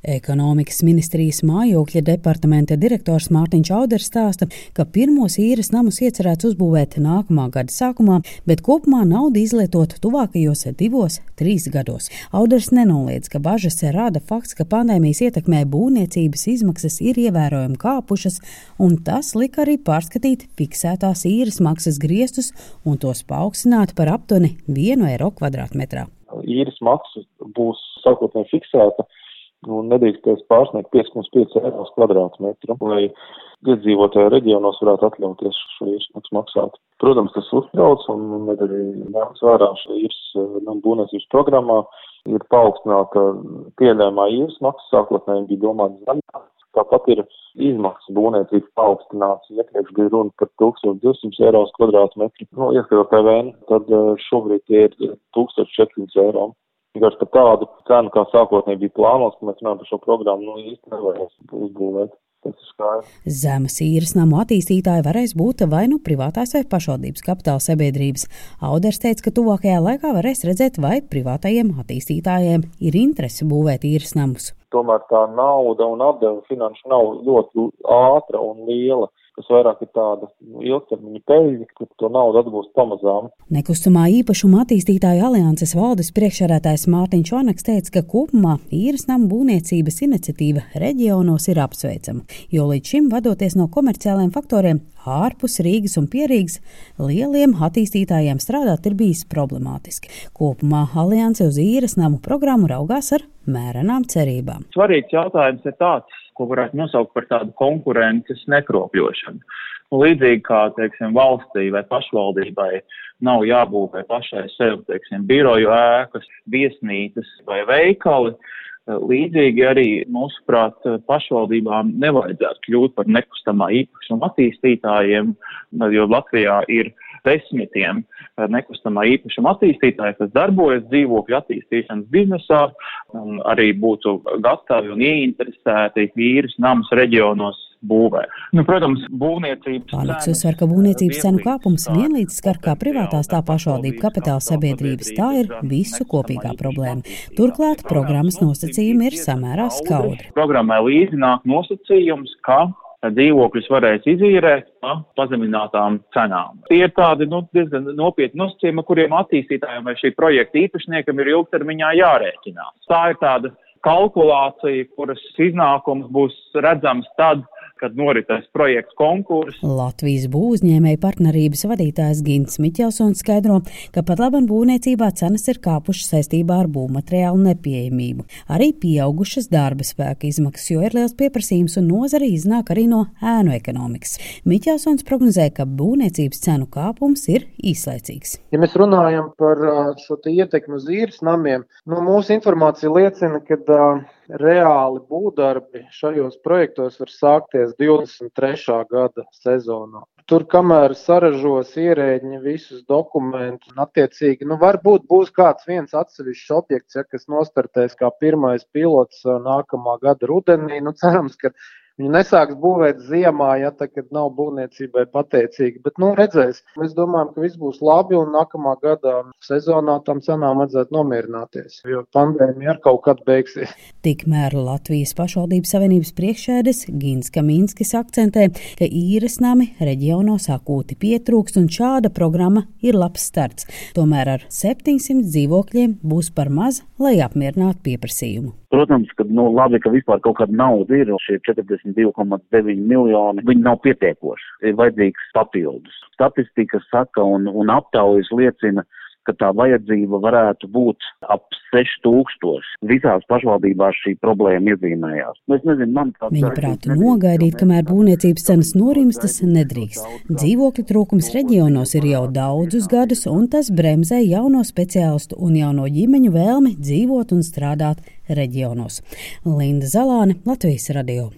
Ekonomikas ministrijas mājokļa departamenta direktors Mārtiņš Auders stāsta, ka pirmos īres namus iecerēts uzbūvēt nākamā gada sākumā, bet kopumā naudu izlietot tuvākajos divos, trīs gados. Auders nenoliedz, ka bažas rāda fakts, ka pandēmijas ietekmē būvniecības izmaksas ir ievērojami kāpušas, un tas lika arī pārskatīt fiksētās īres maksas griestus un tos paaugstināt par aptuveni 1 eiro kvadrātmetrā. Īres maksa būs sākotnēji fiksēta un nedrīkstēs pārsniegt 5,5 eiro kvadrātmetru, lai iedzīvotāji reģionos varētu atļauties šo īres maksāt. Protams, tas uztrauc un arī nāks vērā šīs būvniecības programmā ir paaugstināta pieļaujamā īres maksa, sākotnēji bija domāta zaļā. Tāpat ir izmaksas būvniecības paaugstināts. Iepriekš bija runa par 1200 eiro kvadrātmetru. Nu, ieskatot PVN, tad eh, šobrīd tie ir 1400 eiro. Vienkārši par tādu cenu, kā sākotnēji bija plānots, ka mēs runājam par šo programmu, nu īsti nevarēs uzbūvēt. Zemes īres namu attīstītāji varēs būt vai nu privātās vai pašvaldības kapitāla sabiedrības. Auders teica, ka tuvākajā laikā varēs redzēt, vai privātajiem attīstītājiem ir interese būvēt īres namus. Tomēr tā nauda un atdeva finanšu nav ļoti ātra un liela kas vairāk ir tāda nu, ilgtermiņa peļņa, ka to naudu atgūst pamazām. Nekustamā īpašuma attīstītāja alianses valdes priekšsēdētājs Mārtiņš Onaks teica, ka kopumā īres namu būvniecības iniciatīva reģionos ir apsveicama, jo līdz šim vadoties no komerciāliem faktoriem ārpus Rīgas un Pierīgas, lieliem attīstītājiem strādāt ir bijis problemātiski. Kopumā alianse uz īres namu programmu raugās ar mērenām cerībām. Svarīgs jautājums ir tāds, ko varētu nosaukt par tādu konkurences nekropļošanu. Nu, līdzīgi kā, teiksim, valstī vai pašvaldībai nav jābūvē pašai sev, teiksim, biroju ēkas, viesnīcas vai veikali, līdzīgi arī, mūsuprāt, pašvaldībām nevajadzētu kļūt par nekustamā īpašuma attīstītājiem, jo Latvijā ir desmitiem nekustamā īpašuma attīstītāji, kas darbojas dzīvokļu attīstīšanas biznesā, arī būtu gatavi un ieinteresēti vīrus namus reģionos būvē. Nu, protams, būvniecības. Pārliks uzsver, ka būvniecības cenu kāpums vienlīdz skar kā privātās, tā pašvaldību kapitāla sabiedrības. Tā ir visu kopīgā problēma. Turklāt programmas nosacījumi ir samērā skaudri. Programmai līdzi nāk nosacījums, ka dzīvokļus varēs izīrēt pa pazeminātām cenām. Tie ir tādi nu, diezgan nopietni nosacījumi, kuriem attīstītājiem vai šī projekta īpašniekam ir ilgtermiņā jārēķinās. Tā ir tāda kalkulācija, kuras iznākums būs redzams tad, kad noritēs projekts konkurss. Latvijas būvniecības partnerības vadītājs Gins Miķelsons skaidro, ka pat labam būvniecībā cenas ir kāpušas saistībā ar būvmateriālu nepieejamību. Arī pieaugušas darba spēka izmaksas, jo ir liels pieprasījums un nozare iznāk arī no ēnu ekonomikas. Miķelsons prognozē, ka būvniecības cenu kāpums ir īslaicīgs. Ja mēs runājam par šo ietekmi uz īres namiem, nu, mūsu informācija liecina, ka uh, reāli būvdarbi šajos projektos var sākties 23. gada sezonā. Tur, kamēr saražos ierēģi visus dokumentus, un attiecīgi, nu, varbūt būs kāds viens atsevišķs objekts, ja, kas nostartēs kā pirmais pilots nākamā gada rudenī. Nu, cerams, ka Viņi nesāks būvēt ziemā, ja tā kad nav būvniecībai pateicīgi. Bet, nu, redzēs, mēs domājam, ka viss būs labi un nākamā gada sezonā tam cenām vajadzētu nomierināties, jo pandēmija ar kaut kad beigsies. Tikmēr Latvijas pašvaldības savienības priekšēdes Gins Kaminskis akcentē, ka īres nami reģionos akūti pietrūkst un šāda programma ir labs starts. Tomēr ar 700 dzīvokļiem būs par maz, lai apmierinātu pieprasījumu. Protams, ka nu, labi, ka vispār kaut kāda nauda ir, šie 42,9 miljoni, viņi nav pietiekoši, ir vajadzīgs papildus. Statistika saka un, un aptaujas liecina, ka tā vajadzība varētu būt ap 6000. Visās pašvaldībās šī problēma iezīmējās. Nu, nezinu, Viņa prātu nogaidīt, kamēr būvniecības cenas norimstas, nedrīkst. Dzīvokļu trūkums reģionos ir jau daudzus gadus, un tas bremzē jauno speciālistu un jauno ģimeņu vēlmi dzīvot un strādāt reģionos. Linda Zalāne, Latvijas radio.